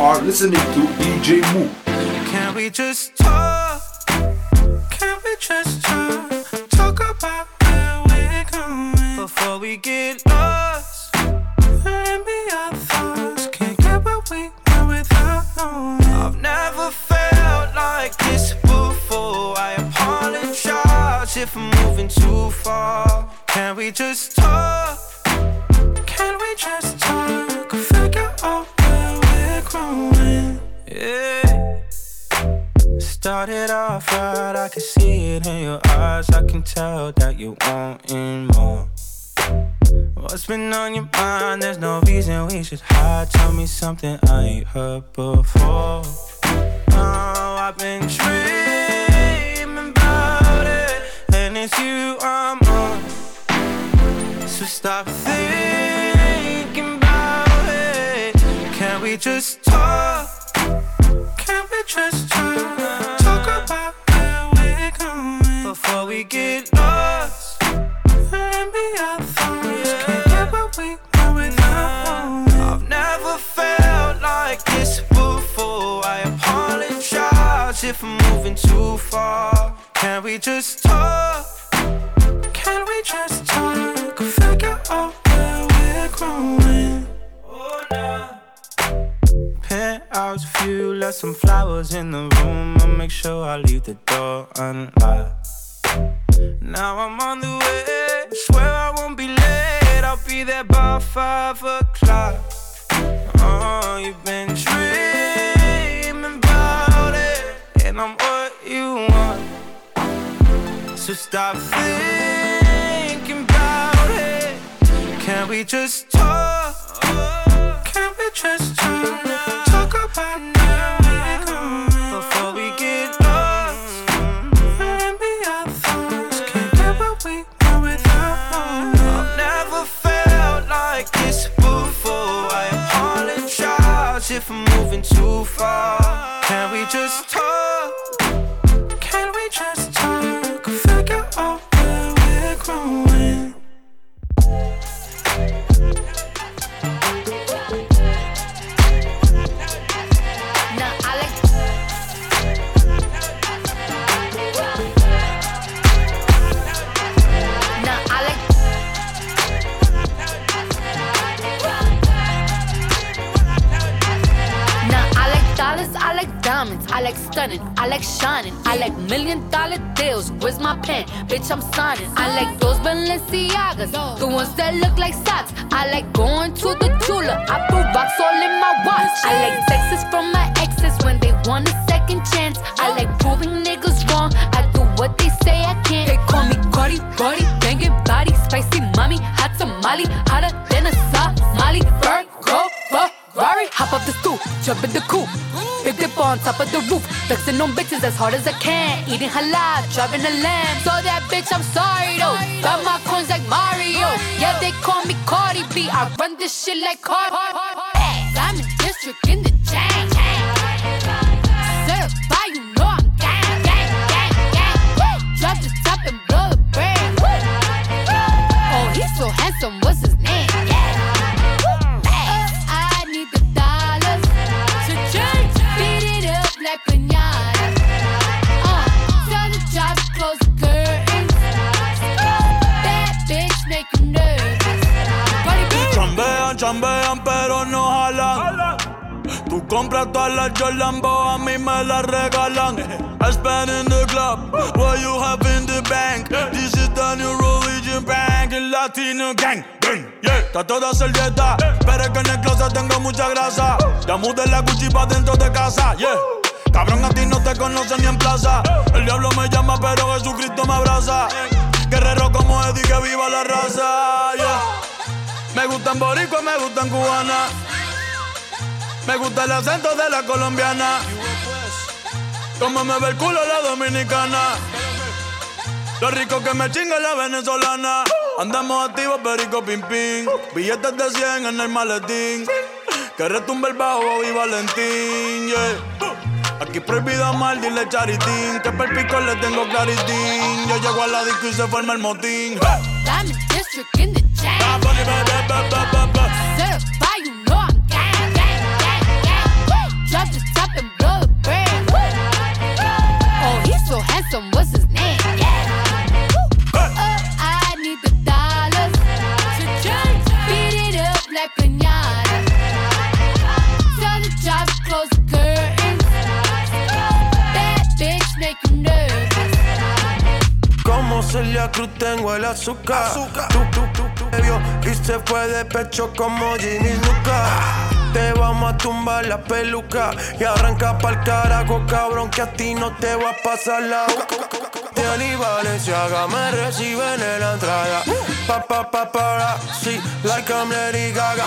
are listening to DJ Moo. Can we just talk? Can we just talk? Talk about where we're going before we get lost. Let me our thoughts. Can't get what we want without knowing. I've never felt like this before. I apologize if I'm moving too far. Can we just talk? Tell that you wanting more. What's been on your mind? There's no reason we should hide. Tell me something I ain't heard before. Oh, I've been dreaming about it, and it's you I'm on. So stop thinking about it. Can we just talk? Can we just talk? Far. Can we just talk? Can we just talk? Figure out where we're growing. Oh, nah. Penthouse view, left some flowers in the room. I'll make sure I leave the door unlocked. Now I'm on the way. Swear I won't be late. I'll be there by five o'clock. Oh, you've been you want. So stop thinking about it. Can we just talk? Can we just talk? Talk about going before we get lost. Let me our thoughts. Can't get what we want without knowing. I've never felt like this before. I apologize if I'm moving too far. Can we just stunning, I like shining, I like million dollar deals. Where's my pen? Bitch, I'm signing. I like those Balenciagas, the ones that look like socks. I like going to the Tula. I put rocks all in my watch. I like texts from my exes when they want a second chance. I like proving niggas wrong. I do what they say I can't. They call me Cardi, Cardi, banging body, spicy mommy, hot tamale, hotter than a Somali. Virgo, Ferrari, hop up jump in the coupe. Big dip on top of the roof, flexing on bitches as hard as I can. Eating halal, driving a lamb. So that bitch, I'm sorry though. Got my coins like Mario. Yeah, they call me Cardi B. I run this shit like Cardi. I'm in district in the chain. Certified, you know I'm gang, gang, gang, gang. Top and blow the. Oh, he's so handsome. What's his Tú compras todas las Jordan, a mí me las regalan. I spend in the club, what you have in the bank. This is the new religion bank, el latino gang. Yeah, está toda hacer dieta, pero es que en el closet tengo mucha grasa. Ya mudé la Gucci pa' dentro de casa, yeah. Cabrón, a ti no te conocen ni en plaza. El diablo me llama, pero Jesucristo me abraza. Guerrero como Eddie, que viva la raza, yeah. Me gustan boricua, me gustan cubana. Me gusta el acento de la colombiana. Como me ve el culo la dominicana. Lo rico que me chinga la venezolana. Andamos activos, perico pim pim. Billetes de 100 en el maletín. Que retumbe el bajo y Valentín, yeah. Aquí prohibido amar, dile charitín. Que per pico le tengo claritín. Yo llego a la disco y se forma el motín. Diamond him, what's his name? Yeah. Uh, uh, I need the dollars to jump, Beat it up like pinata. Tell the job close the curtains. That bitch make him nervous. Como Celia Cruz tengo el azúcar. azúcar. Tú, tú, tú, tú, y se fue de pecho como Ginny Lucas. Te vamos a tumbar la peluca y arranca pa'l carajo, cabrón, que a ti no te va a pasar la De y Valenciaga me reciben en la entrada. Pa, pa, pa, para, sí, like I'm Lady Gaga.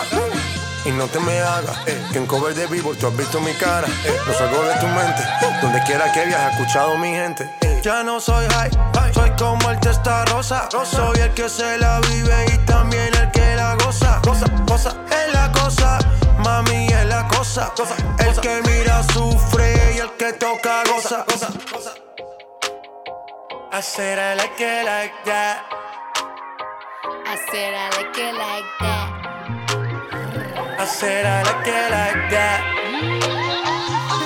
Y no te me hagas, eh, que en cover de vivo tú has visto mi cara. Eh, no salgo de tu mente, donde quiera que viajes, escuchado mi gente. Eh. Ya no soy high, soy como el testa rosa. Soy el que se la vive y también el que la goza. Cosa, cosa, es la cosa. Mami es la cosa. El que mira sufre y el que toca goza. I said I like it like that. I said I like it like that. I said I like it like that.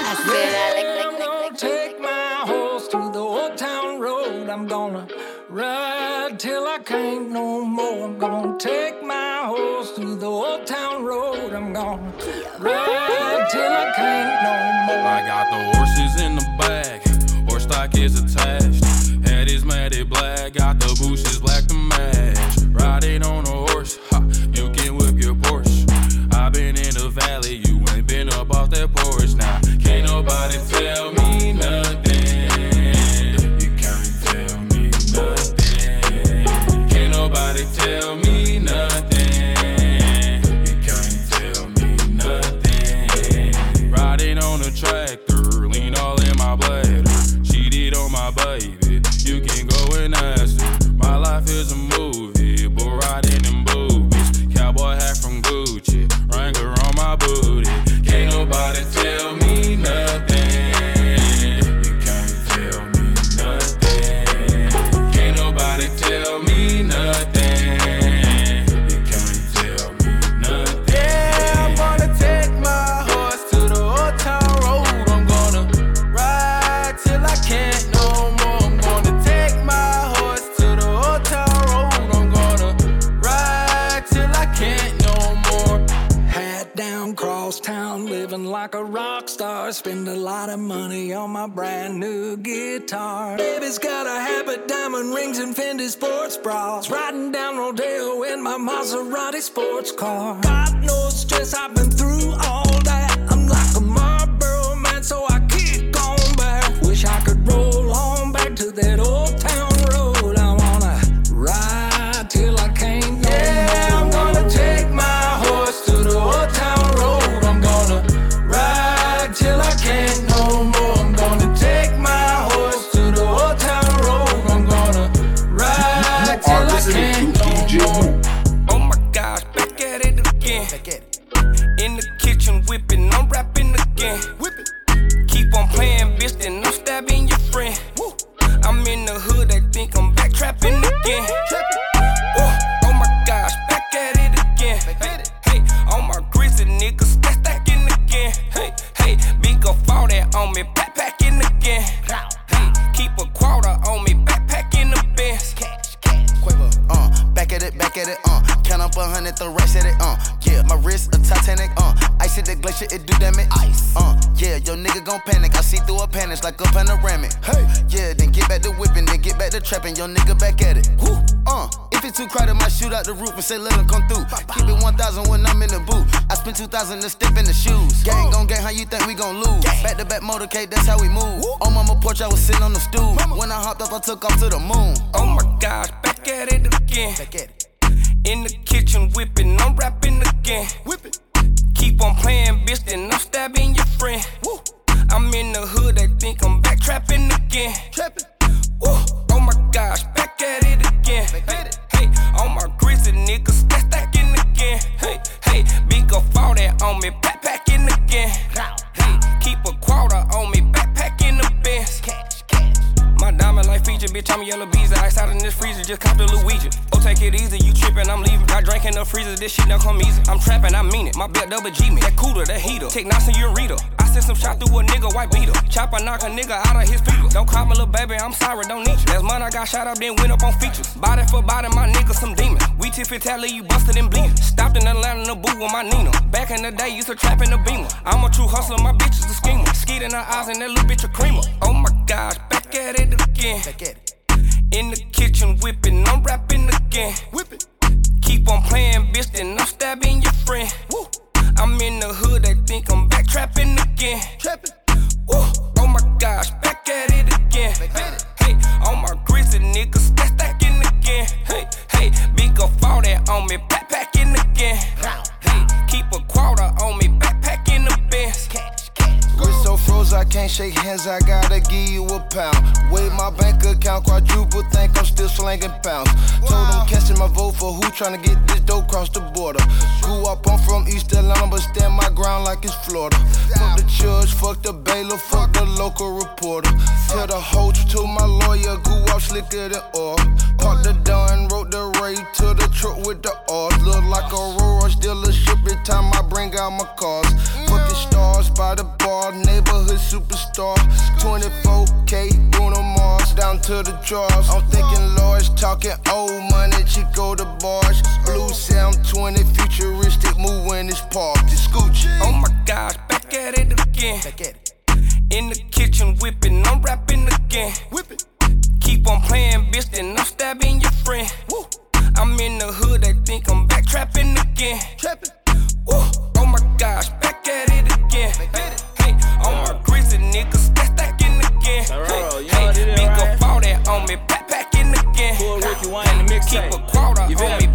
I said I like, like, like, like, take my horse to the old town road. I'm gonna ride till I can't no more. I'm gonna take horse to the old town road. I'm gonna till I can't no more. I got the horses in the back, horse stock is attached. Head is matted black, got the bushes black to match. Riding on a horse, ha, you can whip your Porsche. i been in the valley, you ain't been up off that porch now. Can't nobody tell me nothing. You can't tell me nothing. Can't nobody tell me habit, diamond rings, and Fendi sports bras. Riding down Rodeo in my Maserati sports car. God knows stress I've been through all Woo, uh. If it's too crowded, might shoot out the roof and say let him come through. Keep it 1,000 when I'm in the booth. I spend 2,000 to step in the shoes. Gang gon' gang, how you think we gon' lose? Back to back motorcade, that's how we move. On mama porch, I was sitting on the stool. When I hopped up, I took off to the moon. Oh my gosh, back at it again. Back at it. In the kitchen whipping, I'm rapping again. Whip it. Keep on playing, bitch, then I'm stabbing your friend. Woo. I'm in the hood, they think I'm back trapping again. Trapping. Woo. Oh my gosh, back at it again. Back it. Hey, all my grizzly niggas stack stacking again. Hey, hey, big up all that on me, backpacking again. Hey, keep bitch, I'm yellow bees. Ice out in this freezer, just cop the Luigi. Oh, take it easy, you trippin', I'm leaving. Got drink in the freezer, this shit don't come easy. I'm trapping, I mean it. My belt double G me. That cooler, that heater. Take Knox and Ureta. I sent some shot through a nigga, white beater. Chopper knock a nigga out of his feet. Don't call me little baby, I'm sorry, don't need you. Last month I got shot up, then went up on features. Body for body, my nigga some demon. We tip it tally, you busted and bleeding. Stopped in Atlanta the booth with my Nina. Back in the day, used to trap in the beamer. I'm a true hustler, my bitch is a schemer. Skeet in her eyes and that little bitch a creamer. Oh my gosh, back at it again. Back at. In the kitchen whipping, I'm rapping again. Whip it. Keep on playing, bitch, then I'm stabbing your friend. Woo. I'm in the hood, they think I'm back trapping again. Trapping. Woo. Oh my gosh, back at it again. Hey, on my grizzly niggas, stack stacking again. Hey, hey, big up all that on me, backpacking again. Hey, keep a quarter on me, Benz. I can't shake hands, I gotta give you a pound. Weigh my bank account quadruple, think I'm still slanging pounds. Told them catching my vote for who tryna get this dope cross the border. Grew up, I'm from East Atlanta, but stand my ground like it's Florida. Fuck the judge, fuck the bailiff, fuck the local reporter. Tell the whole truth to my lawyer, grew up slicker than oil. Parked the done, wrote the rate to the truck with the odds. Look like a Royce dealership every time I bring out my cars. Fucking stars by the bar, neighborhood superstar. 24K, Bruno Mars, down to the drawers. I'm thinking Lord's talking old money, Chico the bars. Blue Sound 20, futuristic, move when it's parked. It's Scoochie. Oh my gosh, back at it again. Back at it. In the kitchen whipping, I'm rapping again. Whip it. Keep on playing, bitch, then I'm stabbing your friend. Woo. I'm in the hood, they think I'm back trapping again. Trapping. Woo. Oh my gosh, back at it again. Hey, on my grizzly niggas, stack stacking again. You Hey, hey, big up all that on me, backpacking again. Pull Ricky Wayne the mixtape. Keep a quarter on me?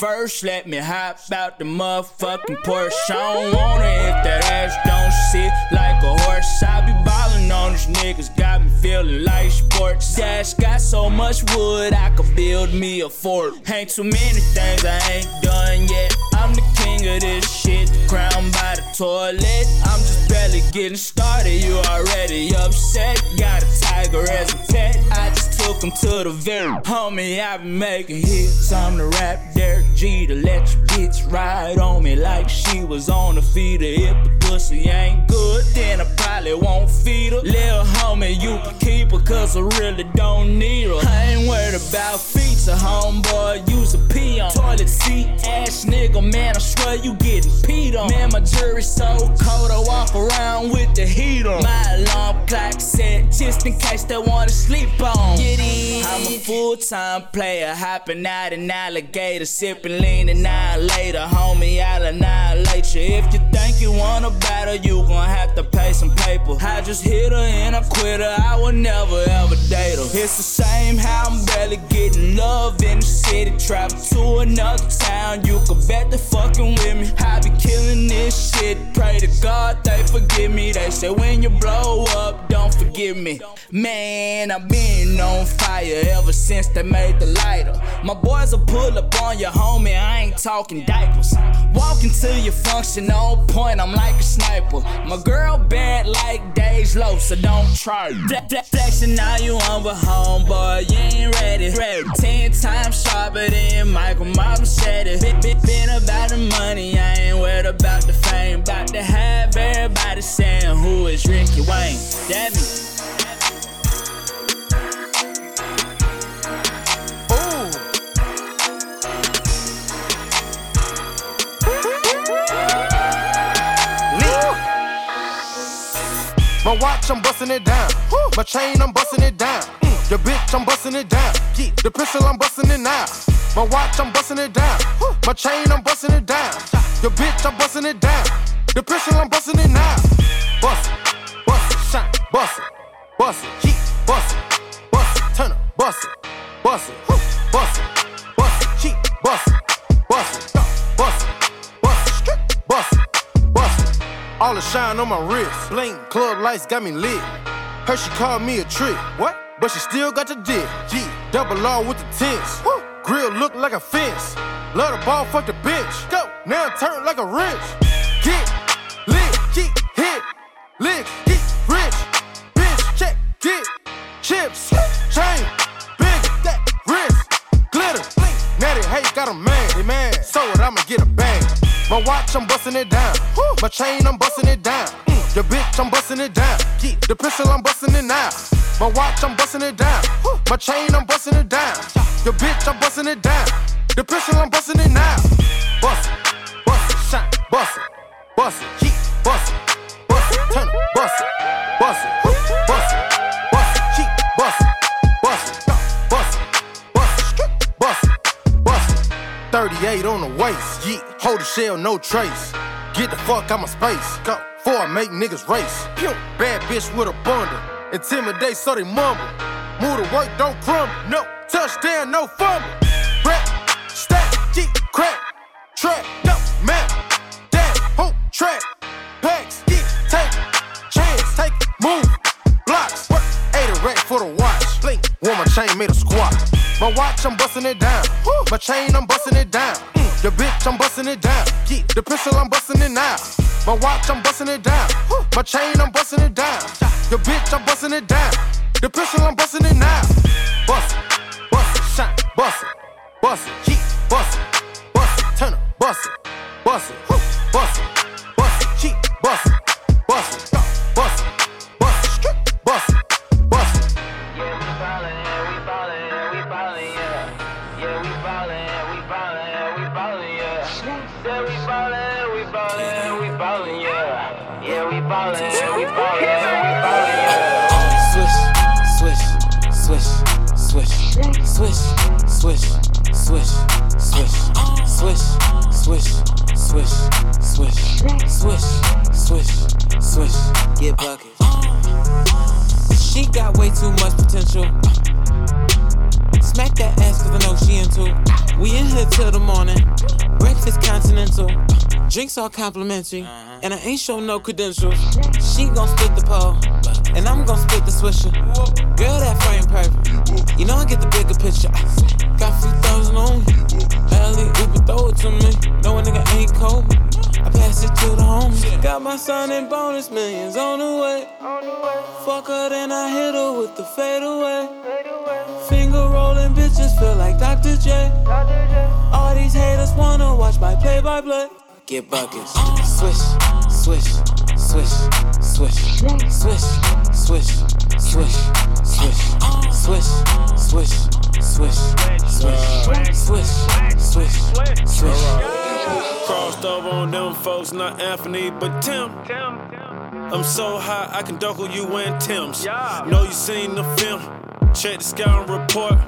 First, let me hop out the motherfucking Porsche. I don't want it if that ass don't sit like a horse. I be ballin' on these niggas, got me feeling like sports. Dash got so much wood, I could build me a fort. Ain't too many things I ain't done yet. I'm the king of this shit, crowned by the toilet. I'm just barely getting started, you already upset. Got a tiger as a pet, I just him to the very. Homie, I been making hits, I'm the rap Derek Jeter let your bitch ride on me like she was on the feeder. If the pussy ain't good, then I probably won't feed her. Little homie, you can keep her, cause I really don't need her. I ain't worried about feature, homeboy, use a pee on. Toilet seat ass nigga, man, I swear you getting peed on. Man, my jury's so cold, I walk around with the heat on. My alarm clock set just in case they wanna sleep on. Get I'm a full time player, hopping out an alligator, sipping lean an hour later. Homie, I'll annihilate you. If you think you wanna battle, you gon' have to pay some paper. I just hit her and I quit her, I will never ever date her. It's the same how I'm barely getting love in the city. Travel to another town, you can bet they fucking with me. I be killing this shit, pray to God they forgive me. They say when you blow up, don't forgive me. Man, I've been on fire ever since they made the lighter. My boys will pull up on your homie, I ain't talking diapers. Walking to your function on point, I'm like a sniper. My girl bad like days low, so don't try. Fle- fle- Flexing now you on with homeboy, you ain't ready. ready. Ten times sharper than Michael Martin said it. Been about the money, I ain't worried about the fame. About to have everybody saying who is Ricky Wayne. That me. My watch, I'm busting it down. My chain, I'm busting it down. The bitch, I'm busting it down. The pistol, I'm busting it now. My watch, I'm busting it down. My chain, I'm busting it down. The bitch, I'm busting it down. The pistol, I'm busting it now. Bust it, bust it, shine, bust it, bust it, keep bust it, bust it, turn up, bust it, bust it, bust it, bust it, keep bust it, bust it, bust it, All the shine on my wrist, bling, club lights got me lit. Her she called me a trick, what? But she still got the dick. G, double R with the tents. Grill look like a fence. Love the ball, fuck the bitch. Go, now turn like a wrench. Get lit, get hit, lick, get rich. Bitch, check, get chips, chain, big, that wrist, glitter. Natty, hey, got a man, hey man. So what, I'ma get a bang. My watch, I'm busting it down. My chain, I'm busting it down. Mm, the bitch, I'm busting it down. Yeah. The pistol, I'm busting it now. My watch, I'm busting it down. My chain, I'm busting it down. Your bitch, I'm busting it down. The pistol, I'm busting it now. Bust it, bust it, shot, bust it, bust it, keep, bust it, bust it, turn it, bust it, bust it, bust keep, bust it, bust it, bust it, bust 38 on the waist, yeah. Hold the shell, no trace. Get the fuck out my space. Go. Before I make niggas race. Pew. Bad bitch with a bundle. Intimidate so they mumble. Move to work, don't crumble. No. Touchdown, no fumble. Rap, stack, G, crack, trap, no, map, dad, hoop, trap, packs, get, take, chance, take, move, blocks, work, eight a rack for the watch, blink, one my chain made a squat. My watch, I'm busting it down. My chain, I'm busting it down. Your bitch, I'm busting it down. Yeah. The pistol, I'm busting it now. My watch, I'm busting it down. My chain, I'm busting it down. Your bitch, I'm busting it down. The pistol, I'm busting it now. Bust it, bust it, shine, bust it, bust it, keep, bust it, bust it, turn up, bust it, bust it, bust it, bust it, keep, bust it, bust it, bust it, bust it, bust it, ballin', yeah, we ballin', yeah, we ballin', swish, swish, swish, swish, swish, swish, swish, swish, swish, swish, swish, swish, swish, swish, get buckets. She got way too much potential. Smack that ass cause I know she into. We in here till the morning. Breakfast continental. Drinks all complimentary. Uh-huh. And I ain't show no credentials. She gon' split the pole. And I'm gon' split the swisher. Girl, that frame perfect. You know I get the bigger picture. Got a few thousand on me. Alley Uber throw it to me. No a nigga ain't cold. I pass it to the homies. Got my son in bonus millions on the way. Fuck her, then I hit her with the fadeaway. Finger rolling bitches feel like Dr. J. All these haters wanna watch my play by play. Get buckets. Swish, swish, swish, swish, swish, swish, swish, swish, swish, swish, swish, swish, swish, swish, swish. Swish, swish, swish. Crossed over on them folks, not Anthony, but Tim. I'm so high, I can duckle you in Tim's. Know you seen the film. Check the scout report.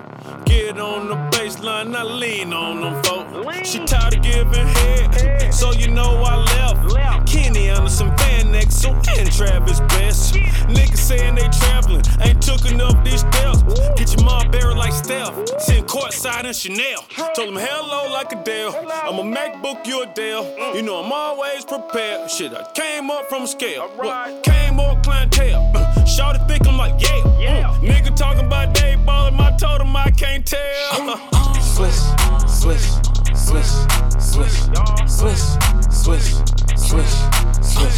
Get on the baseline, I lean on them folks. She tired of giving head, so you know I left. Kenny Anderson, Van Exel, and Travis Best. Niggas saying they traveling, ain't took enough these steps. Get your mom buried like Steph. Sitting courtside in Chanel. Told him hello like Adele. I'm a MacBook, you a Dell. You know I'm always prepared. Shit, I came up from scale. What? Came up clientele. Shawty think I'm like, yeah. Mm. Nigga talking about day ballin', I told him I can't tell. Oh, oh. Swish, swish, swish, swish, swish, swish, swish, swish,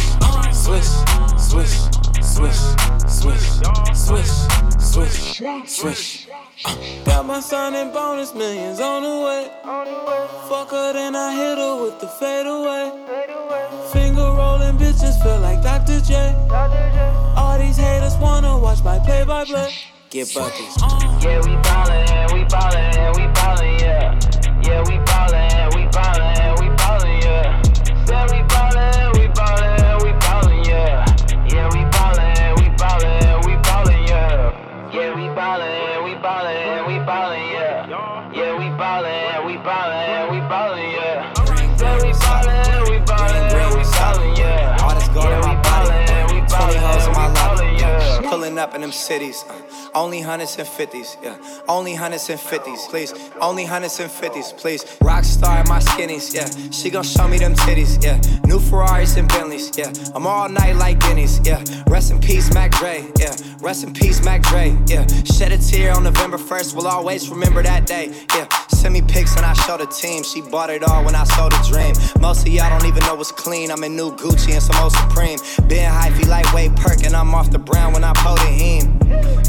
swish, swish, swish, swish, swish, swish, swish. Uh. Got my son in bonus millions on the way. Fuck her, then I hit her with the fadeaway. Finger rolling bitches feel like Dr. J. All these haters wanna watch my play by play. Get buckets. Yeah, we ballin', we ballin', we ballin', yeah. Yeah, we ballin', we ballin', up in them cities. uh, only hundreds and fifties, yeah. Only hundreds and fifties, please. Only hundreds and fifties, please. Rockstar in my skinnies, yeah. She gon' show me them titties, yeah. New Ferraris and Bentleys, yeah. I'm all night like Guineas, yeah. Rest in peace, Mac Dre, yeah. Rest in peace, Mac Dre, yeah. Shed a tear on November 1st, we'll always remember that day, yeah. Send me pics and I show the team. She bought it all when I sold a dream. Most of y'all don't even know what's clean. I'm in new Gucci and some old Supreme. Been hyphy lightweight perk and I'm off the brown when I pull the him.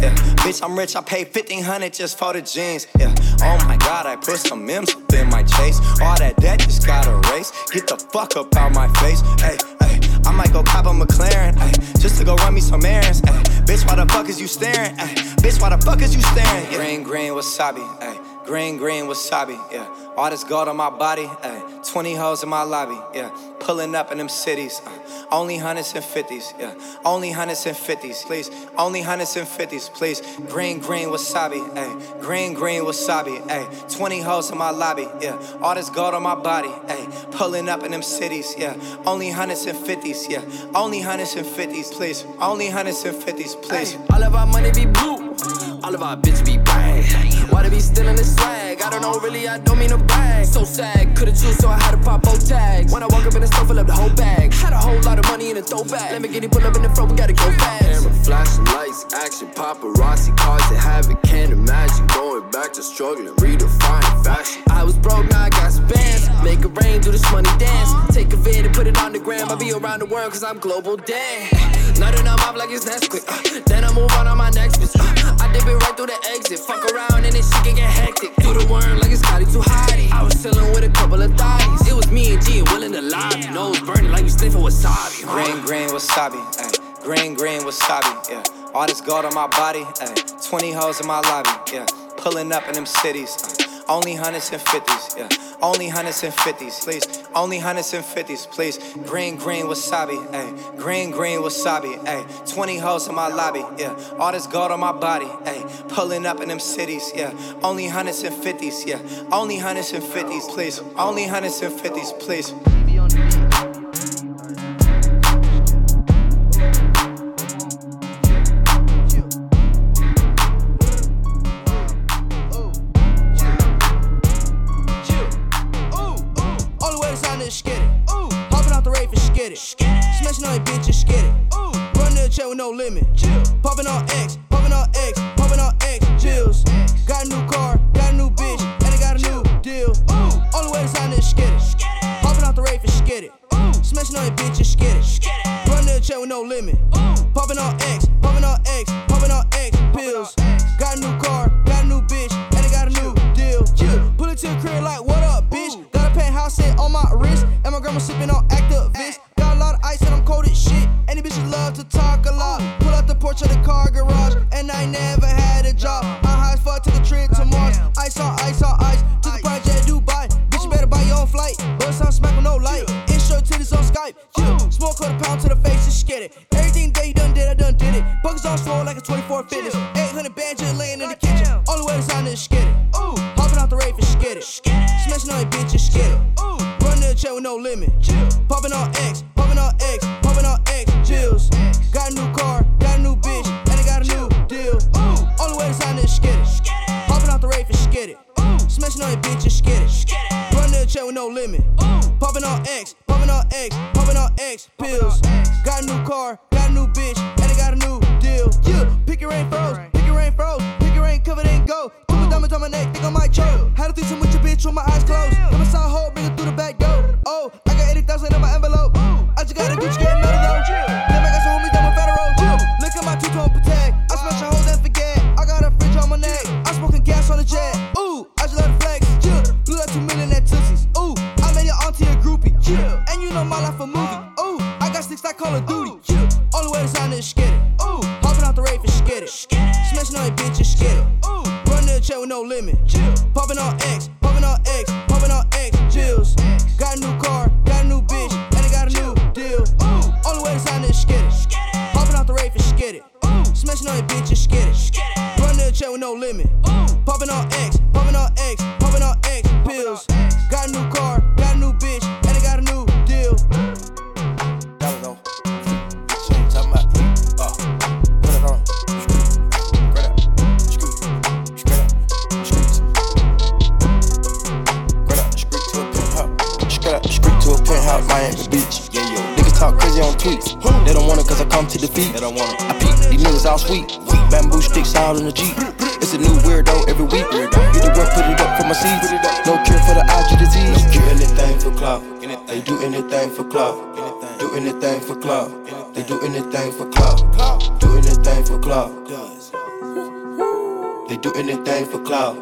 Yeah, bitch, I'm rich. I paid 1500 just for the jeans. Yeah, oh my god, I put some M's up in my chase. All that debt just got erased. Get the fuck up out my face. Hey, hey, I might go cop a McLaren. Ay, just to go run me some errands. Ay, bitch, why the fuck is you staring? Ay, bitch, why the fuck is you staring? Yeah. Green, green, wasabi. Ay, green, green, wasabi. Yeah, all this gold on my body. Ay, 20 hoes in my lobby. Yeah, pulling up in them cities. Uh, Only hundreds and fifties, yeah. Only hundreds and fifties, please. Only hundreds and fifties, please. Green, green wasabi, ayy. Green, green wasabi, ayy. 20 hoes in my lobby, yeah. All this gold on my body, ayy. Pulling up in them cities, yeah. Only hundreds and fifties, yeah. Only hundreds and fifties, please. Only hundreds and fifties, please. All of our money be blue. All of our bitches be bang. Why they be stealing the swag? I don't know, really, I don't mean to brag. So sad, could've choose, so I had to pop both tags. When I walk up in the store, fill up the whole bag. Had a whole lot of money in a throwback. Let me get it, pull up in the front, we gotta go fast. Camera, flashing lights, action, paparazzi, cars that have it, can't imagine. Going back to struggling, redefining fashion. I was broke, now I got some bands. Make it rain, do this money dance. Take a vid and put it on the gram. I be around the world, cause I'm global damn. Nothing I'm up like it's Nesquik. Uh, then I move on on my next bitch. Uh, Dip it right through the exit. Fuck around and this shit can get hectic. Do the worm like it's Scotty too hotty. I was chillin' with a couple of thotties. It was me and G and Will in the lobby. Nose burning like we sniffing wasabi. huh? Green, green wasabi, ayy. Green, green wasabi, yeah. All this gold on my body, ayy. 20 hoes in my lobby, yeah. Pulling up in them cities, uh, only hundreds and fifties, yeah. Only hundreds and fifties, please. Only hundreds and fifties, please. Green, green wasabi, ayy. Green, green wasabi, ayy. 20 hoes in my lobby, yeah. All this gold on my body, ayy. Pulling up in them cities, yeah. Only hundreds and fifties, yeah. Only hundreds and fifties, please. Only hundreds and fifties, please. It. Smashing on your bitches, skid it. Running the chair with no limit. Popping on X, popping on X, popping on X. Chills. Got a new car, got a new bitch, and I got a new deal. Only way to sign this, get it. Hopping out the rave and skid it. Smashing on your bitches, skid it. Running the chair with no limit. Popping on X, popping on X, popping on X. Pills. Got a new car, don't want it. I peep. These niggas all sweet. Bamboo sticks out in the Jeep. It's a new weirdo every week. Get the work, put it up for my seeds. No cure for the IG disease. Do anything for clout. They do anything for clout. Do anything for club. They do anything for clout. Do anything for club. They do anything for clout.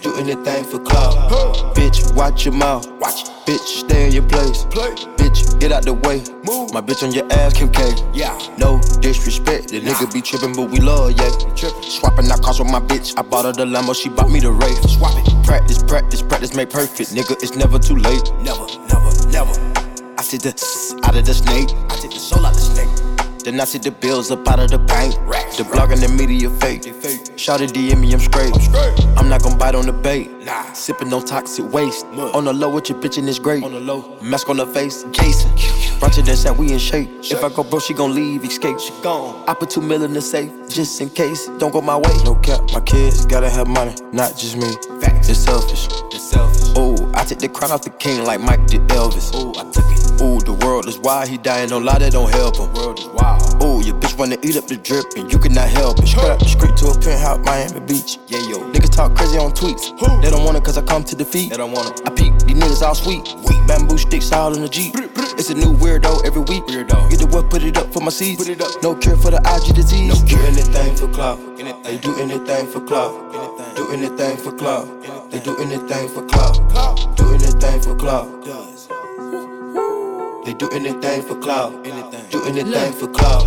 Do anything for clout. Bitch, watch your mouth. Watch. Bitch, stay in your place. Play. Bitch, get out the way. Move. My bitch on your ass, Kim K. Yeah. No disrespect. The nigga be trippin', but we love, yeah. Swapping out cars with my bitch. I bought her the Lambo, she bought me the Wraith. Swap it. Practice, practice, practice make perfect. Nigga, it's never too late. Never, never, never. I take the out of the snake. I take the soul out the snake. Then I see the bills up out of the bank. The blog and the media fake. Shout it DM me, I'm straight. I'm not gonna bite on the bait. Sipping no toxic waste. On the low with your bitch and it's great. On the low. Mask on the face, Jason. Ratchet and said we in shape. If I go bro, she gon' leave, escape. She gone. I put two mil in the safe, just in case. Don't go my way. No cap, my kids gotta have money, not just me. Facts. It's selfish. It's selfish. Ooh, I took the crown off the king like Mike did Elvis. Ooh, I took it. Ooh, the world is wild, he dying, no lie, that don't help him. World is wild. Ooh, your bitch wanna eat up the drip and you cannot help it. Straight up the street to a penthouse, Miami Beach. Yeah, yo. Niggas talk crazy on tweets. They don't want it cause I come to defeat. They don't want it. I peep, these niggas all sweet. Weak Bamboo sticks all in the Jeep. It's a new weirdo every week. Weirdo. Get the what, put it up for my seeds. Put it up. No cure for the IG disease. No cure. Do anything for clout. They do anything for clout. Do anything for clout. They do anything for clout. Do anything for clout. They do anything for clout. Do anything for clout.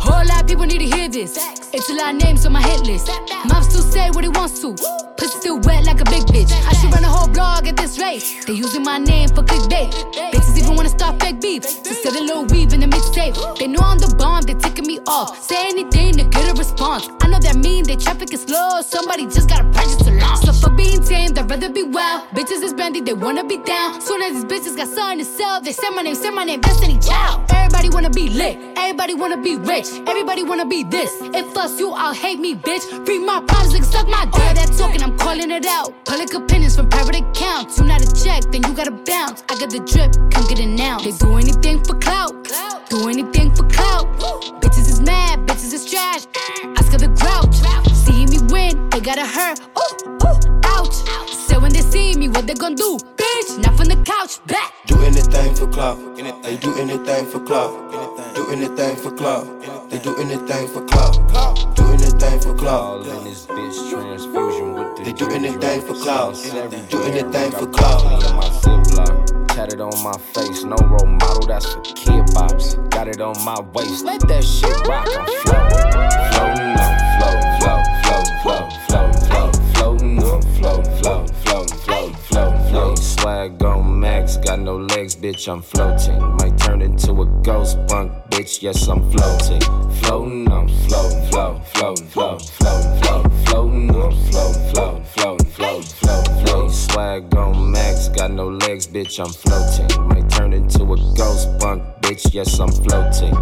Whole lot of people need to hear this. It's a lot of names on my hit list. Mom still say what he wants to. Pussy still wet like a big bitch. I should run a whole blog at this rate. They using my name for clickbait. Bitches even wanna start fake beef. To sell a little weave in the mixtape. They know I'm the bomb, they ticking me off. Say anything to get a response. I know that mean they traffic is slow. Somebody just gotta practice to launch. So for being tame, I'd rather be wild. Bitches is brandy, they wanna be down. Soon as these bitches got something to sell, they say my name, say my name, Destiny Child. Everybody wanna be lit, everybody wanna be rich, everybody wanna be this. If us you, I'll hate me, bitch. Free my problems, nigga, suck my dick. All that talking, I'm calling it out. Public opinions from private accounts. You not a check, then you gotta bounce. I got the drip, come get it now. They do anything for clout, do anything for clout. Bitches is mad, bitches is trash. Ask her the grouch. See me win, they gotta hurt. Ooh, ooh, ouch. So when they see me, what they gon' do? Bitch, not from the couch, back. Do anything for clout. They do anything for clout. Do anything for clout. They do anything for clout. Do anything for clout. in this bitch transfusion with the They do anything for clout. Do anything for clout. on my Ziploc. Tatted on my face, no role model, that's for kid bops. Got it on my waist, let that shit rock. I'm floating, floating, I'm floating, float, float, float, float, floating, I'm floating, float, float, float, float, float. Swag on max, got no legs, bitch, I'm floating. Might turn into a ghost bunk, bitch, yes, I'm floating. Floating, I'm floating, float, floating, float, floating, float, floating, I'm floating, float, floating, float, float, float. Swag on max, got no legs, bitch, I'm floating. Might turn into a ghost bunk, bitch, yes, I'm floating.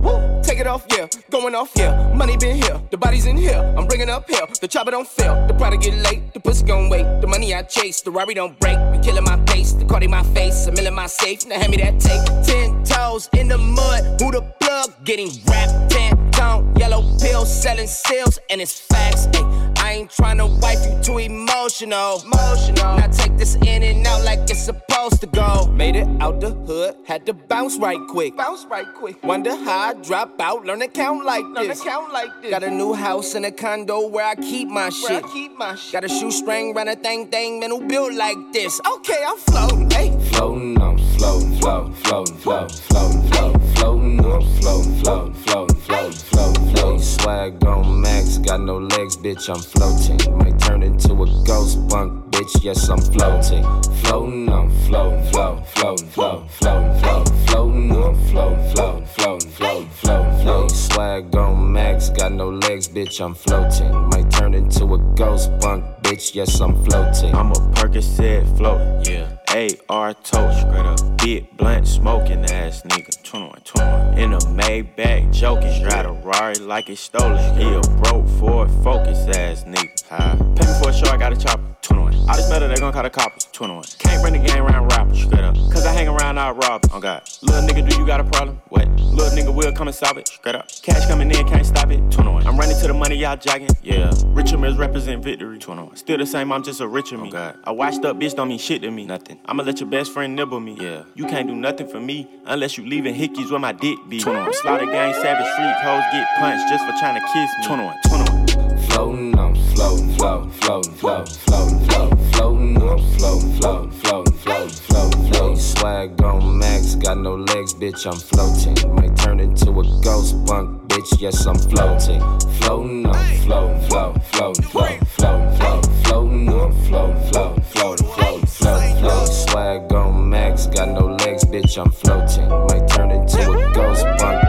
Woo, take it off, yeah. Going off, yeah. Money been here, the body's in here. I'm bringing up here. The chopper don't fail. The product get late, the pussy gon' wait. The money I chase, the Rari don't break. The killing my face, the Cardi my face, a mill in my safe. Now hand me that tape. Ten toes in the mud, who the plug? Getting wrapped, ten tone, yellow pills, selling seals, and it's facts. Ay, I ain't tryna wipe you too emotional. Emotional. Now take this in and out like it's supposed to go. Made it out the hood, had to bounce right quick. Bounce right quick. Wonder how I drop out, learn to count like this. Learn to count like this. Got a new house and a condo where I keep my shit. I keep my shit. Got a shoestring, run a thing thing, man who built like this. Okay, I'm floating, hey. Floating, I'm floating, floating, floating, floating, floating, floating, floating, I'm floating, floating, floating, floating, floating, floating. Swag on max, got no legs, bitch, I'm floating. Might turn into a ghost bunk, bitch, yes, I'm floating. Floating, I'm floating, floating, floating, floating, floating, floating, floating, I'm floating, floating, floating, floating, floating, floating. Swag on max, got no legs, bitch, I'm floating. Might turn into a ghost bunk, bitch, yes, I'm floating. I'm a Percocet floating, yeah. AR tote, straight up. Big blunt smoking ass nigga. 21, 21. In a Maybach joking, drive a Rari like it's stolen. He a broke Ford focus ass nigga. High. Pay me for a show, I got a chopper. 21. I just this metal, they gon' call the coppers. 21. Can't bring the game around rappers, straight up. Cause I hang around, I rob. Oh God. Little nigga, do you got a problem? What? Little nigga will come and solve it, straight up. Cash coming in, can't stop it. 21. I'm running to the money, y'all jogging. Yeah. Richard Milles represent victory. 21. Still the same, I'm just a richer me. Oh God. A washed up bitch don't mean shit to me. Nothing. I'ma let your best friend nibble me. Yeah. You can't do nothing for me unless you leaving hickeys where my dick be. 21. Slaughter gang, savage street, hoes get punched just for trying to kiss me. 21. 21. Floating, I'm floating, floating, floating, floating, floating, floating, floating, I'm floating, floating, floating, floating, floating, floating. Swag on max, got no legs, bitch, I'm floating. Might turn into a ghost bunk, bitch, yes, I'm floating. Floating, I'm floating, floating, floating, floating, floating, floating, floating, I'm floating, floating, floating, floating, floating, floating. Swag on max, got no legs, bitch, I'm floating. Might turn into a ghost bunk,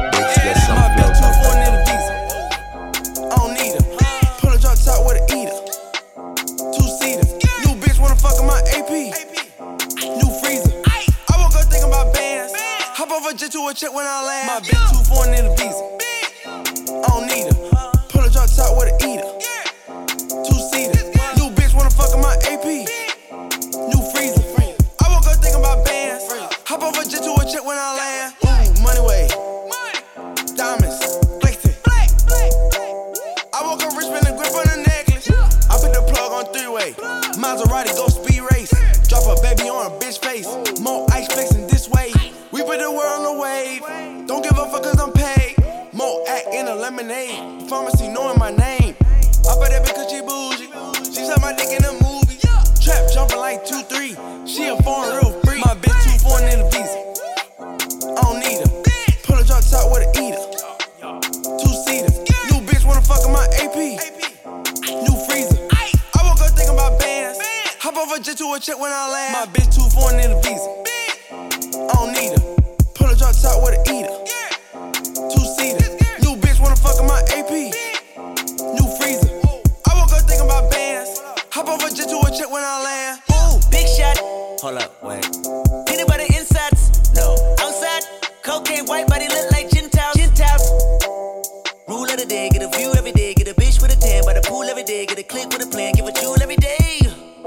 A a check when I land. My bitch too foreign in the visa.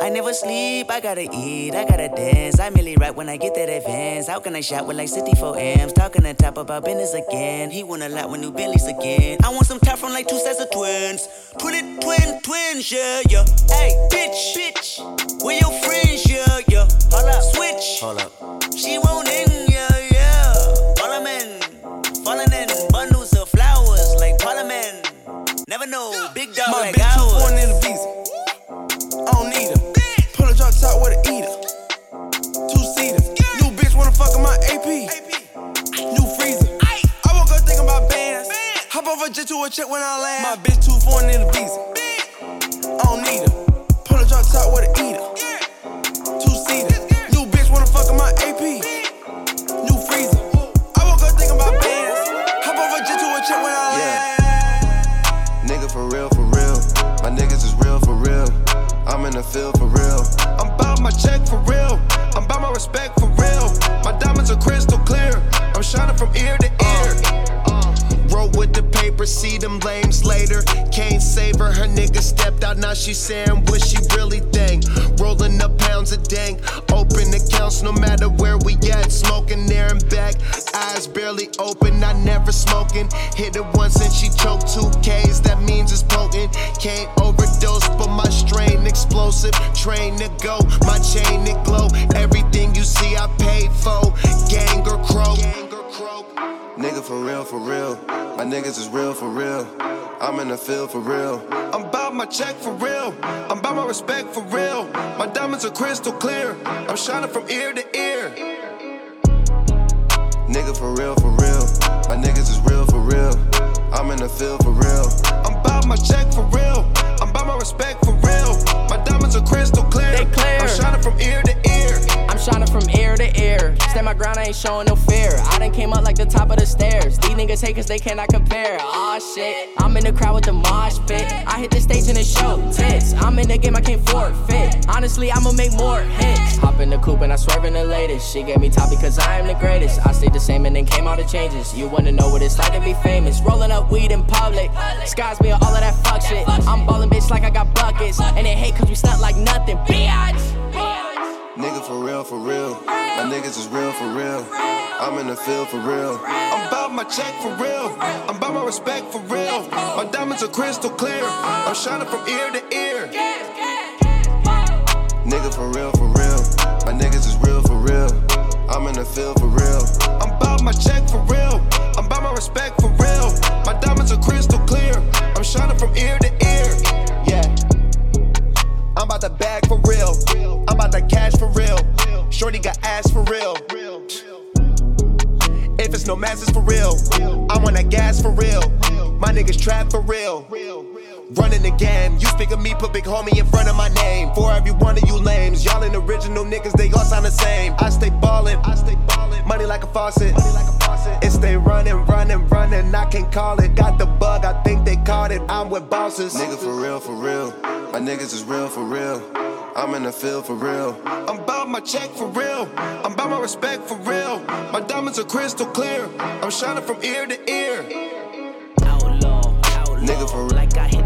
I never sleep, I gotta eat, I gotta dance. I merely rap when I get that advance. How can I shot with like 64 amps? Talking to top about business again. He want a lot with new Bentleys again. I want some top from like two sets of twins. Twin it, twin, twins, yeah, yeah. Hey, bitch, bitch. Where your friends, yeah, yeah. Hold up, switch. Hold up. She won't in, yeah, yeah. Parliament, falling in bundles of flowers like Parliament. Never know, big dog My like bitch A jet to a check when I land. My bitch too foreign in the visa. I don't need her. Pull a drop top with a eater. Two seater. New bitch wanna fuck in my AP. New freezer. I woke up thinking about bands. Hop a jet to a check when I land. Nigga for real, for real. My niggas is real for real. I'm in the field for real. I'm bout my check for real. I'm bout my respect for real. My diamonds are crystal clear. I'm shining from ear to ear. With the paper, see them lames later. Can't save her, her nigga stepped out, now she saying what she really think. Rolling up pounds of dank, open accounts no matter where we at. Smoking there and back, eyes barely open, I never smoking. Hit it once and she choked two K's, that means it's potent. Can't overdose, but my strain explosive. Train to go, my chain it glow. Everything you see, I paid for. Gang or crow. Nigga for real, for real. My niggas is real for real. I'm in the field for real. I'm bout my check for real. I'm bout my respect for real. My diamonds are crystal clear. I'm shining from ear to ear. Nigga for real, for real. My niggas is real I ain't showing no fear. I done came up like the top of the stairs. These niggas hate cause they cannot compare. Aw shit, I'm in the crowd with the mosh pit. I hit the stage in the show tits. I'm in the game, I can't forfeit. Honestly, I'ma make more hits. Hop in the coupe and I swerve in the latest. She gave me top because I am the greatest. I stayed the same and then came all the changes. You wanna know what it's like to be famous? Rolling up weed in public. Skies me all of that fuck shit. I'm ballin' bitch like I got buckets. And they hate cause we stunt like nothing. Bitch! Nigga for real, for real. My niggas is real for real. I'm in the field for real. I'm bout my check for real. I'm bout my respect for real. My diamonds are crystal clear. I'm shining from ear to ear. Nigga for real, for real. My niggas is real for real. I'm in the field for real. I'm bout my check for real. I'm bout my respect for real. My diamonds are crystal clear. I'm shining from ear to ear. Yeah. I'm about to bag for real. About to cash for real. Shorty got ass for real. If it's no masses for real, I want that gas for real. My niggas trap for real. Running the game. You speak of me, put big homie in front of my name. For every one of you lames, y'all ain't original niggas, they all sound the same. I stay ballin', I stay ballin', money like a faucet. Money like a faucet. It stay running, running, running, I can't call it. Got the bug, I think they caught it. I'm with bosses. Nigga for real, for real. My niggas is real, for real. I'm in the field for real. I'm about my check for real. I'm about my respect for real. My diamonds are crystal clear. I'm shining from ear to ear. Outlaw. Nigga for real. Like I hit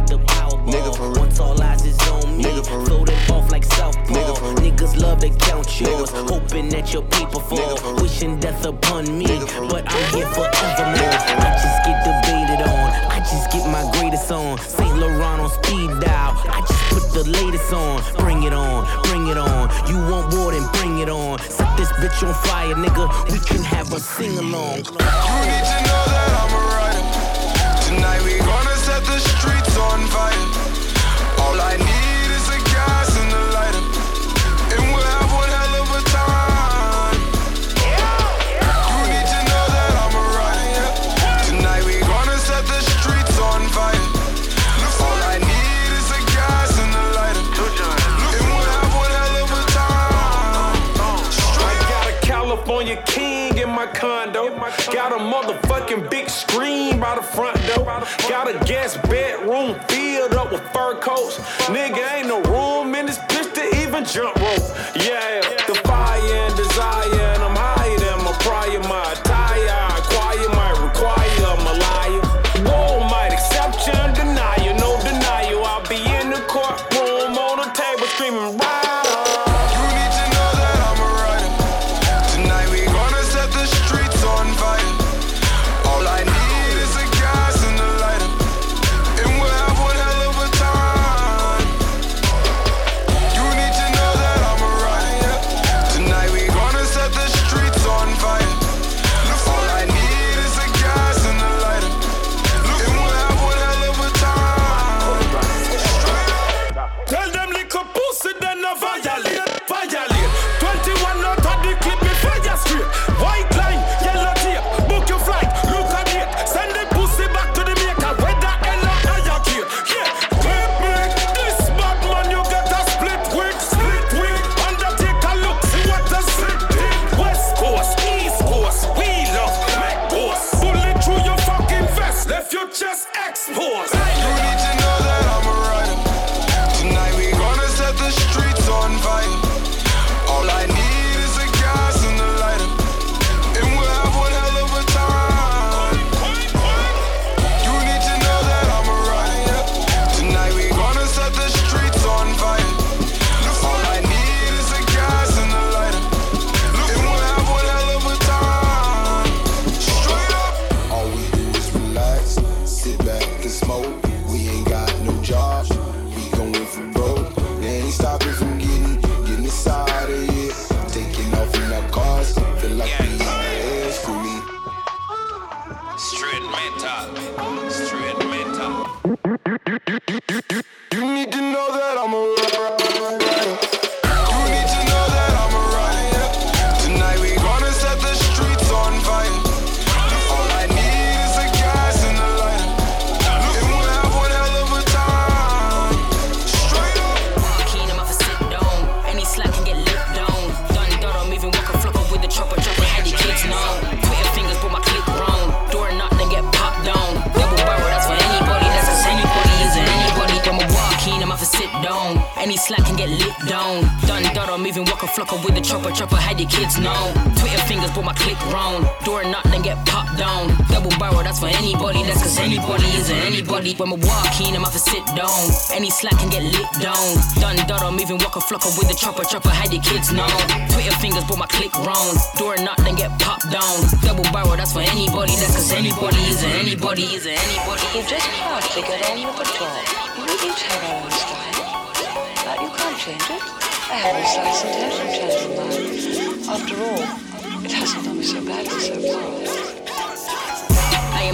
the Nigga for real. Once all eyes is on me. Nigga for real. Floating off like Southpaw. Nigga for real. Niggas love to count yours. Nigga. Hoping that your people fall. Nigga for real. Wishing death upon me. Nigga for real. But I'm here forevermore. Nigga for real. I just get debated on. I just get my greatest on. St. Laurent on speed dial. I just put the latest on. Bring it on, bring it on. You want more than bring it on. Set this bitch on fire, nigga. We can have a sing along. You need to know that I'm a rider. Tonight we gonna set the streets on fire. All I need is a gas and a lighter. And we'll have one hell of a time. You need to know that I'm a rider. Tonight we gonna set the streets on fire. All I need is a gas and a lighter. And we'll have one hell of a time. I got a California king in my condo. Got a motherfucking big screen by the front door. Got a chopper, how the kids know. Twitter fingers, put my click round. Door knock, then get popped down. Double barrel, that's for anybody, that's cause anybody is it anybody, is it anybody. You just hardly got any repertoire. You really have our own style. But you can't change it. I haven't sliced and tend from changing mine. After all, it hasn't done me so badly so far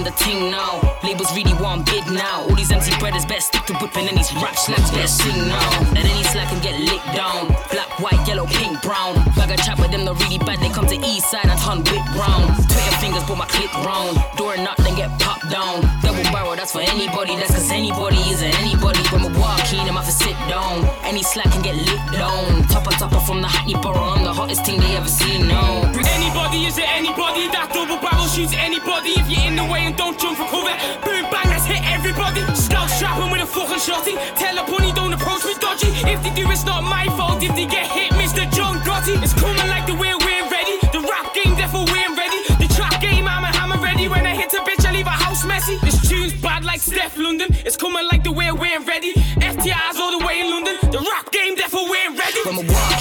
the ting now. Labels really want big now. All these MC brothers better stick to whipping and these rap slaps better sing now. Let any slack and get licked down. Black, white, yellow, pink, brown. Bag a chat with them, not really bad. They come to east side and turn whip round. Twitter fingers, put my clip round. Door knock, then get popped down. Double barrel, that's for anybody. That's cause anybody is an anybody. When we walk in, I'm off a sit down. Any slack can get licked down. Topper, topper from the Hackney Borough. I'm the hottest thing they ever seen, no. Anybody is it anybody? That double barrel shoots anybody. If you're in the way don't jump from cover. Boom bang, let's hit everybody. Stop strapping with a fucking shotty. Tell a pony don't approach me dodgy. If they do, it's not my fault. If they get hit, Mr. John Gotti. It's coming like the way we're ready. The rap game, therefore we're ready. The trap game, I'm a hammer ready. When I hit a bitch, I leave a house messy. This tune's bad like Steph London. It's coming like the way we're ready. FTR's all the way in London. The rap game, therefore we're ready. A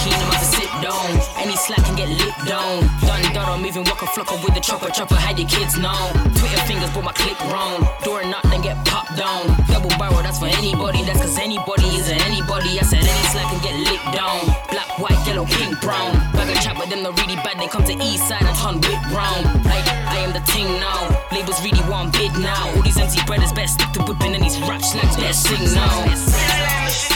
we slack and get licked down. Donnie Dodd, I'm even walk a flocker with the chopper. Chopper had your kids know? Twitter fingers, but my click wrong. Door knock, then get popped down. Double barrel, that's for anybody. That's cause anybody isn't anybody. I said any slack and get licked down. Black, white, yellow, pink, brown. Bag a chat with them, not really bad. They come to east side and turn whip round. I, I am the ting now. Labels really want bid now. All these empty brothers best stick to whipping and these rap slacks best sing now.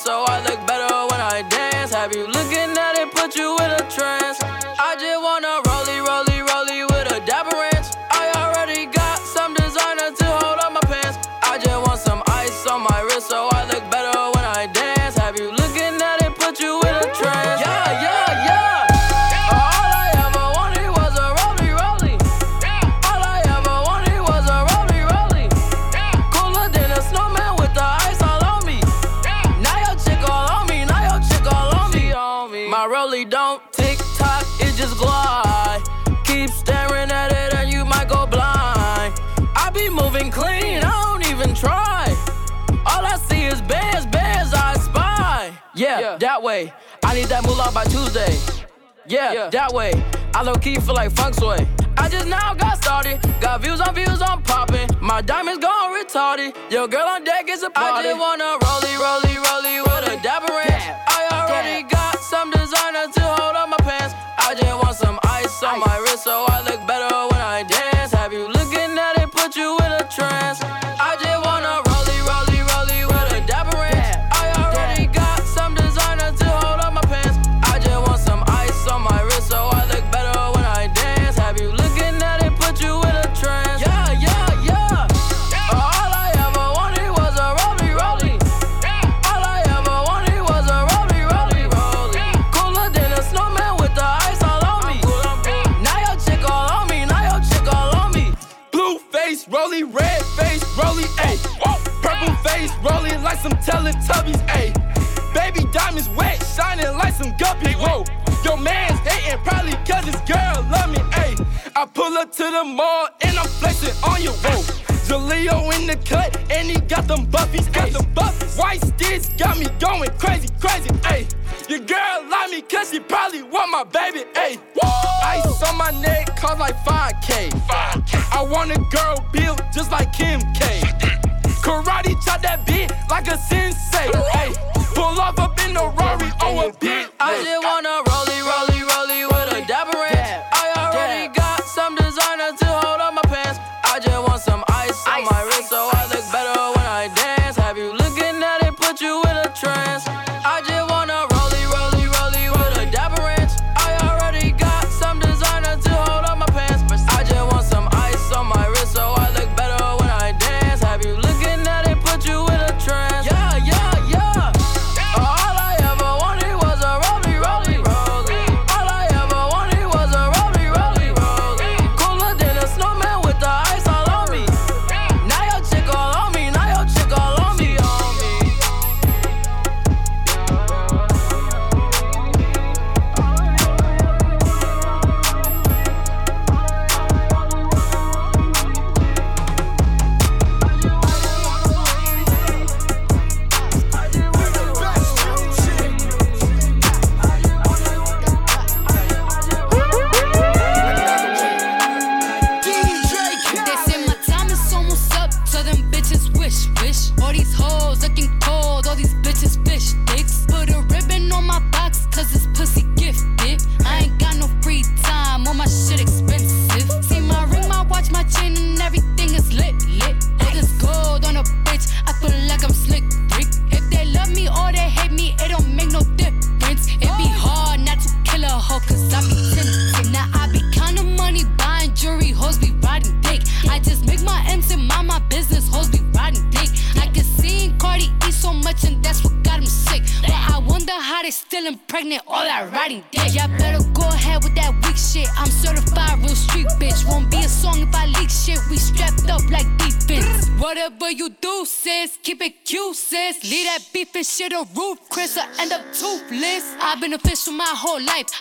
so I look back. that moolah by Tuesday. Yeah, yeah, that way. I low key feel like funk sway. I just now got started. Got views on views, I'm popping. My diamonds gone retarded. Yo, girl on deck is a party. I just wanna rollie, rollie, rollie.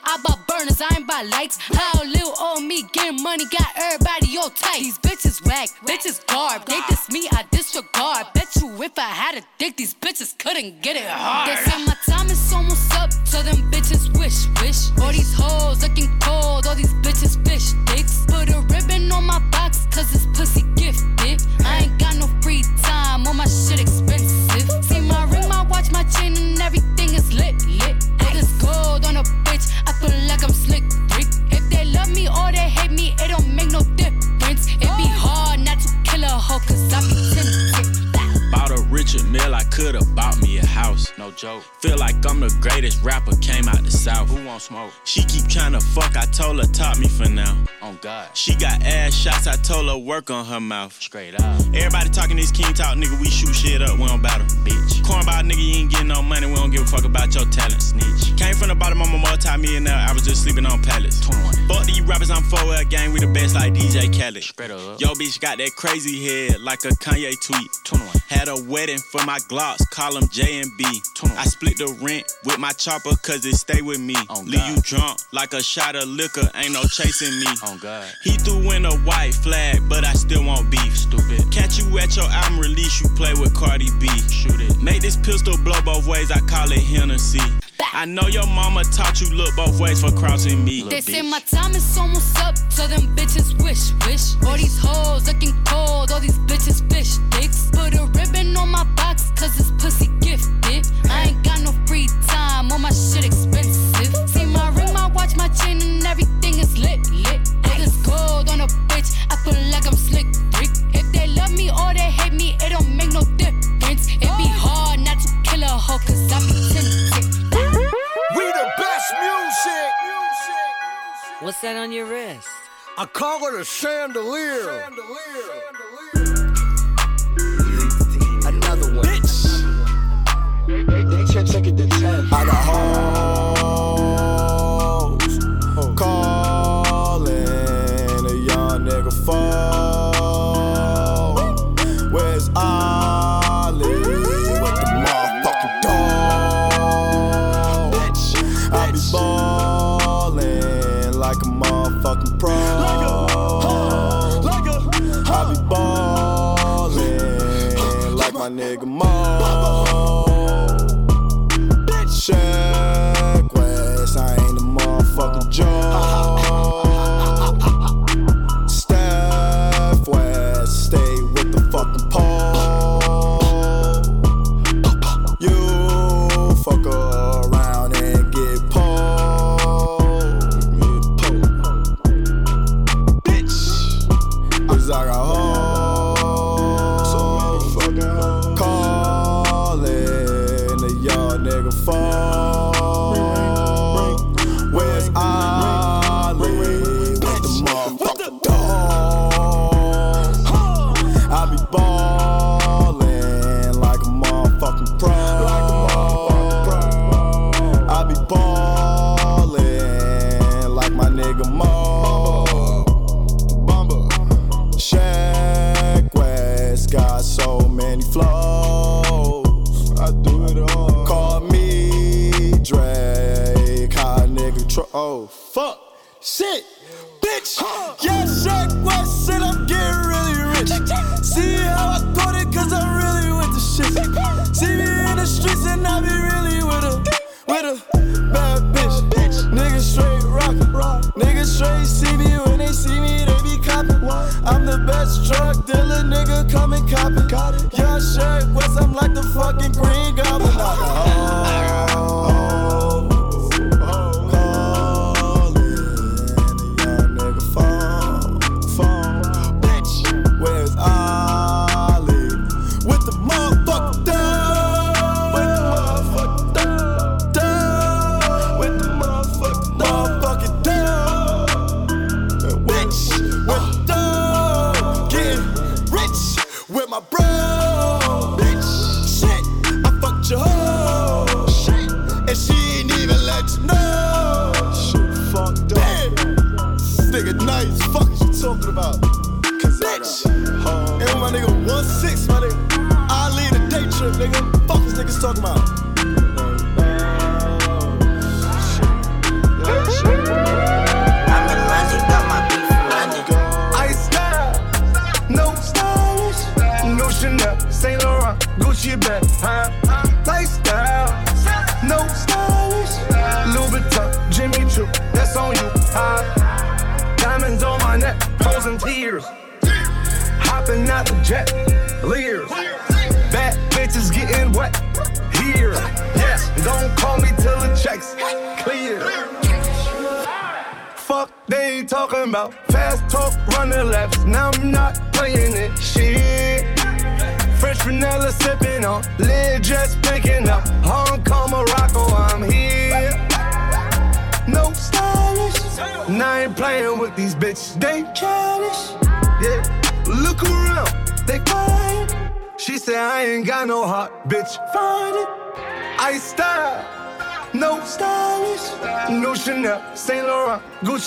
I bought Could've bought me house. No joke. Feel like I'm the greatest rapper, came out the south. Who want smoke? She keep trying to fuck, I told her top me for now. On God. She got ass shots, I told her work on her mouth. Straight up. Everybody talking this king talk, nigga, we shoot shit up, we don't battle. Bitch. Cornball nigga, you ain't getting no money, we don't give a fuck about your talent. Snitch. Came from the bottom, I'm a multi-millionaire, I was just sleeping on pallets. 21. Fuck these rappers, I'm 4L gang, we the best like DJ Khaled. Straight up. Yo, bitch got that crazy head, like a Kanye tweet. 21. Had a wedding for my Glocks, call them J and B. I split the rent with my chopper, cause it stay with me. Oh, Leave you drunk like a shot of liquor, ain't no chasing me. Oh, God. He threw in a white flag, but I still want beef. Stupid. Catch you at your album release, you play with Cardi B. Shoot it. Make this pistol blow both ways, I call it Hennessy. I know your mama taught you look both ways for crossing me. They say my time is almost up, so them bitches wish, wish. All these hoes looking cold, all these bitches fish dicks. Put a ribbon on my box, cause this pussy gifted. I ain't got no free time, all my shit expensive. See my ring, my watch, my chain, and everything is lit, lit. Put this gold on a bitch, I feel like I'm slick, Rick. If they love me or they hate me, it don't make no difference. It be hard not to kill a hoe, cause I be tempted. We the best music. What's that on your wrist? I call it a chandelier. Another one. bitch. They can't take it to ten. I got hoes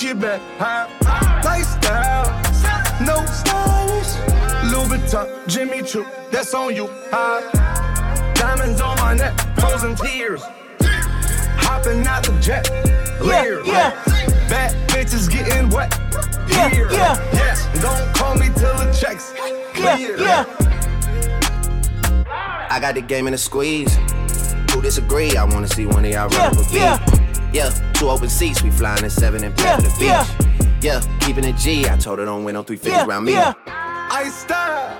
Laurent, Gucci bag, huh? Lifestyle, no stylish, Louis Vuitton, Jimmy Choo, that's on you, huh? Diamonds on my neck, frozen tears, hopping out the jet, leer, yeah. Bad bitches getting wet, Yeah, here, yeah. yes. Don't call me till the checks clear. I got the game in a squeeze. Who disagree? I wanna see one of y'all run up a beat. Yeah, two open seats, we flying in seven and yeah, to the beach. Yeah. keeping it G. I told her don't win on 350 around me. Yeah. I style,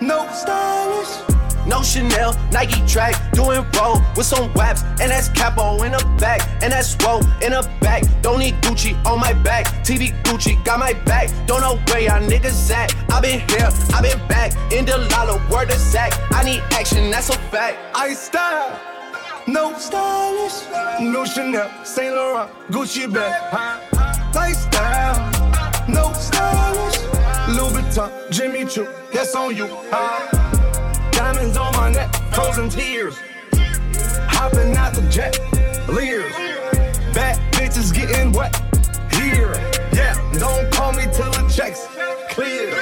no stylish. No Chanel, Nike track, doing roll with some waps, and that's capo in the back, and that's roll in the back. Don't need Gucci on my back, TV Gucci got my back. Don't know where y'all niggas at. I been here, I been back, in the lala, word of Zach. I need action, that's a fact. I style, no stylish, no Chanel, Saint Laurent, Gucci bag? Lifestyle, no stylish, Louis Vuitton, Jimmy Choo, that's on you, huh? Diamonds on my neck, frozen tears, hopping out the jet, leers, bad bitches getting wet, here, yeah. Don't call me till the checks clear.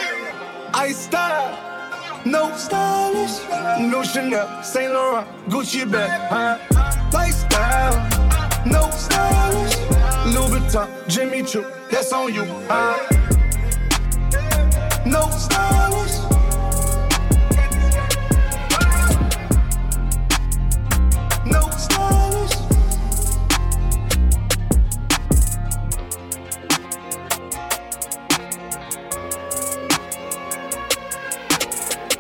I style. No stylish, no Chanel, Saint Laurent, Gucci bag, huh? Lifestyle, no stylish, Louis Vuitton, Jimmy Choo, that's on you, huh? No stylish.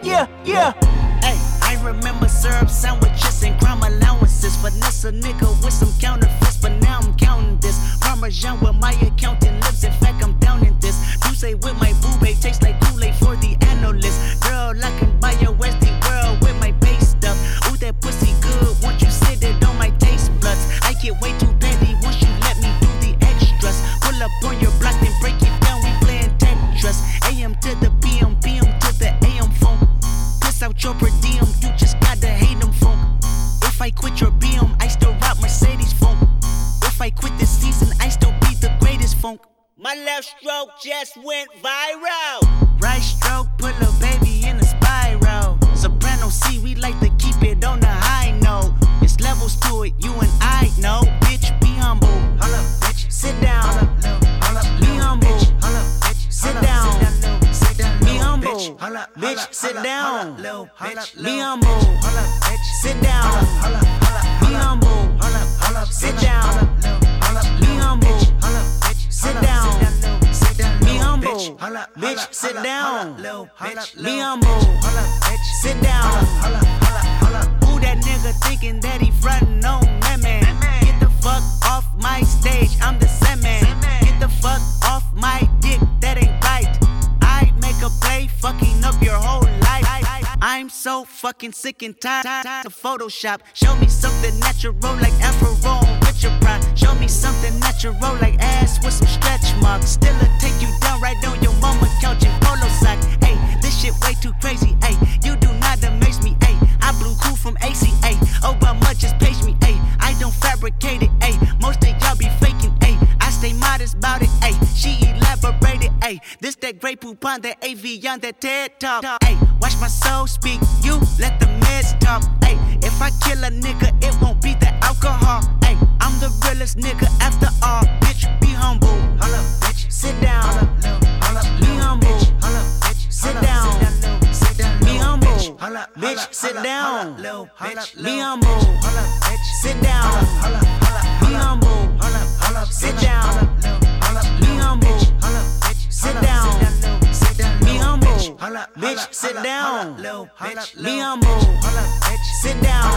Yeah, yeah. Hey, I remember syrup sandwiches and crime allowances. Finesse a nigga with some counterfeits, but now I'm counting this. Parmesan with my accountant lips. In fact, I'm down in this. You say with my boo babe tastes like Kool-Aid for the analyst. Girl, I can buy your Westie world with my base stuff. Ooh, that pussy just went viral. Sick and tired of Photoshop. Show me something natural like Afro with your pride. Show me something natural like ass with some stretch marks. Still a take you down right on your mama couch in polo sock. Hey, this shit way too crazy. This that Grey Poupon, that AV on that TED Talk. Hey, watch my soul speak, you let the meds talk. Hey, if I kill a nigga, it won't be the alcohol. Hey, I'm the realest nigga after all. Bitch, be humble. Holla, bitch. Sit down. Be humble. Sit down. Be humble. Bitch, sit down. Be humble. Sit down. Be humble. Sit down. Be humble. Sit down. Be humble. Bitch, sit down. Be humble. Sit down.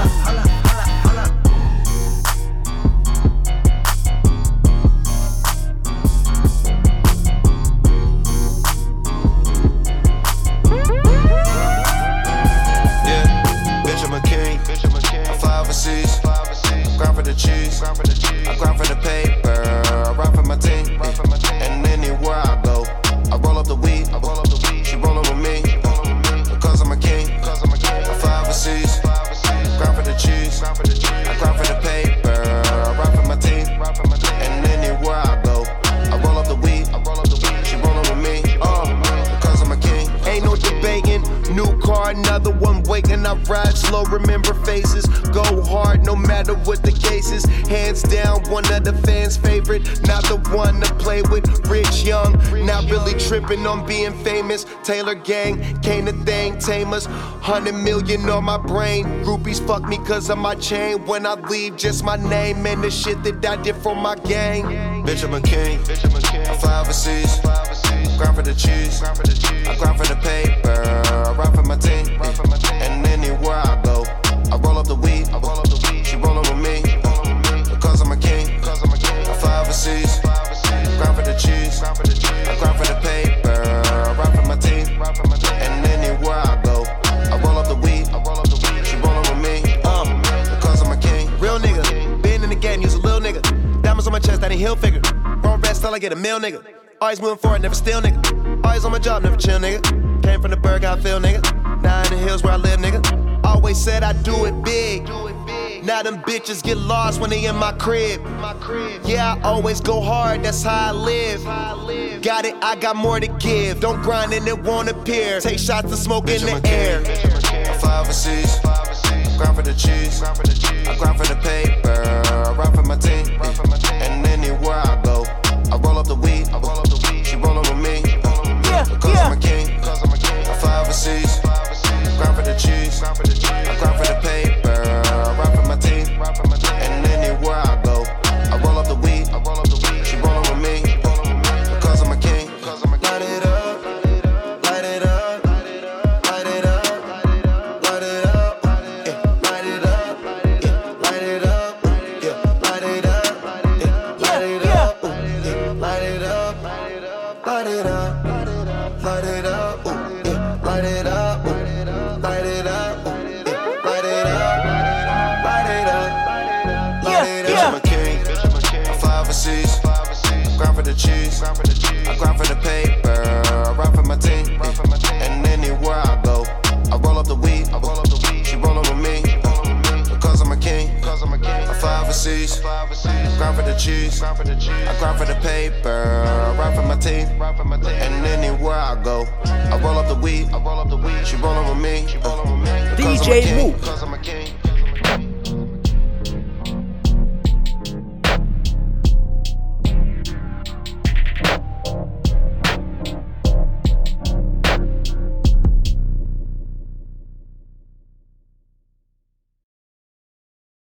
Yeah, bitch, I'm a king. I fly overseas. Grind for the cheese. I grind for the paper. I ride for my team. And anywhere I another one waiting. I ride slow, remember faces. Go hard, no matter what the case is. Hands down, one of the fans' favorite. Not the one to play with. Rich Young, not really tripping on being famous. Taylor Gang, came the thing, tamers. Hundred million on my brain. Groupies fuck me cause of my chain. When I leave, just my name and the shit that I did for my gang. Bitch, I'm a king. I fly overseas. Grind for the cheese. I grind for the paper. I ride for my team. And anywhere I go, I roll up the weed. She rollin' with me. Because I'm a king. I fly overseas. Grind for the cheese. I grind for the paper. I ride for my team. And anywhere I go, I roll up the weed. She rollin' with me. Um, because I'm a king. Real nigga. Been in the game, use a little nigga. Diamonds on my chest, that ain't hill figure. Wrong rest till I get a meal, nigga. Always moving forward, never still, nigga. Always on my job, never chill, nigga. Came from the burg, I feel, nigga. Now in the hills where I live, nigga. Always said I do it big. Now them bitches get lost when they in my crib. Yeah, I always go hard, that's how I live. Got it, I got more to give. Don't grind and it won't appear. Take shots of smoke in the air. I fly overseas. Grind for the cheese. I grind for the paper. I ride for my team. And anywhere I go, I roll up the weed. Because I'm a king. I fly overseas. Grind for the cheese. Cheese. I grind for the paper. I ride for my team. And anywhere I go, I roll up the weed. She rollin' with me. Uh, a DJ. Mook.